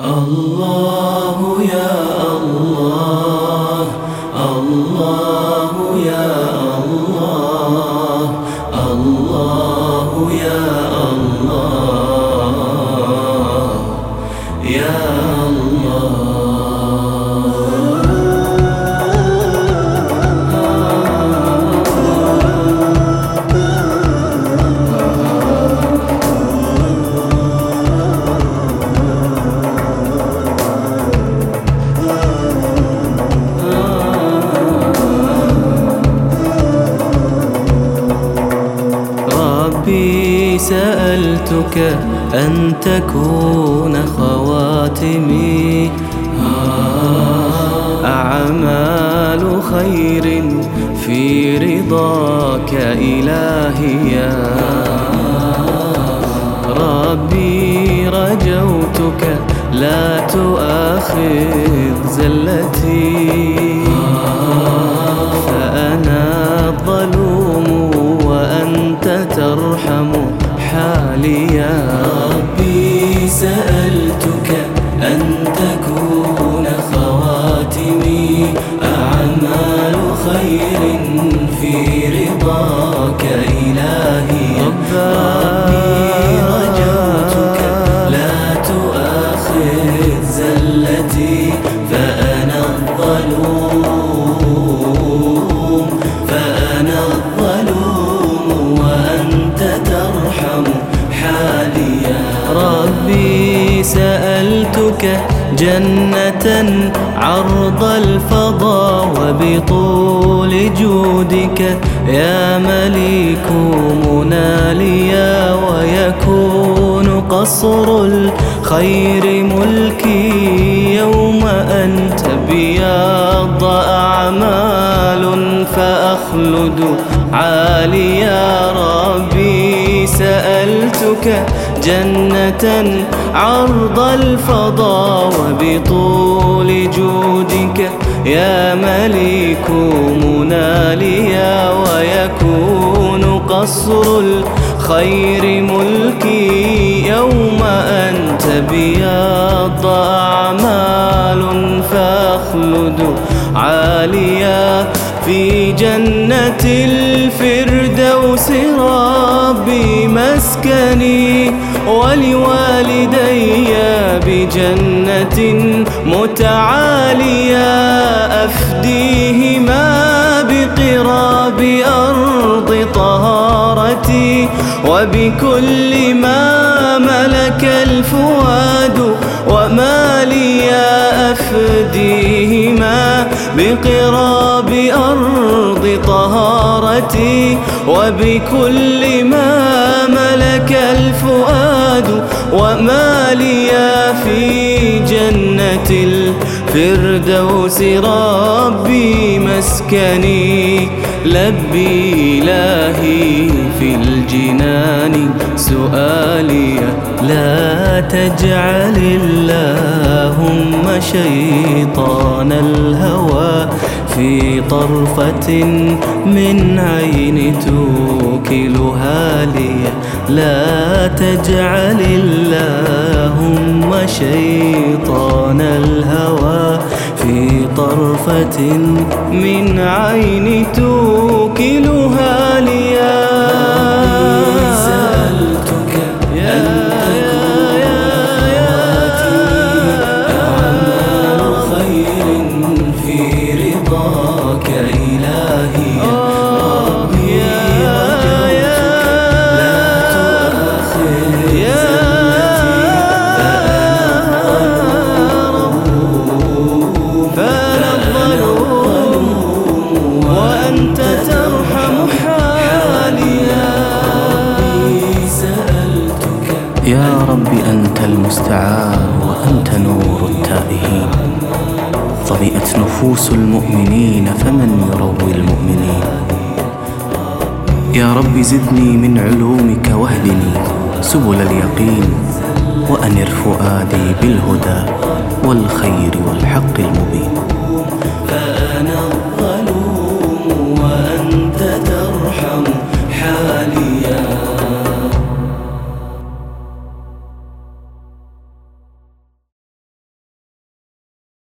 الله يا الله الله يا الله الله يا الله يا ربي سألتك أن تكون خواتمي. أعمال خير في رضاك إلهي. يا ربي رجوتك لا تؤاخذ زلتي. أن تكون خواتمي. أعمال خير في رضاك إلهي. سألتك جنة عرض الفضاء وبطول جودك يا مليك مناليا ويكون قصر الخير ملكي يوم أن تبيض أعمال فأخلد عاليا ربي سألتك جنة عرض الفضاء وبطول جودك يا مليك مناليا ويكون قصر الخير ملكي يوم أن تبيض أعمال فأخلد عاليا في جنة الفردوس. مسكني ولوالدي بجنة متعالية أفديهما بقراب أرض طهارتي وبكل ما ملك الفؤاد وما لي أفديهما بقراب أرض طهارتي وبكل ما ملك الفؤاد وما لي في جنة الفردوس ربي مسكني. لبي إلهي في الجنان سؤالي لا تجعل اللهم شيطان الهوى. في طرفة من عين توكلها لي لا تجعل اللهم شيطان الهوى. في طرفة من عين توكلها لي رب أنت المستعان وأنت نور التائهين. طمئت نفوس المؤمنين فمن يروي المؤمنين. يا رب زدني من علومك واهدني سبل اليقين وأنر فؤادي بالهدى والخير والحق المبين. فأنا الظلوم وأنت ترحم حالي.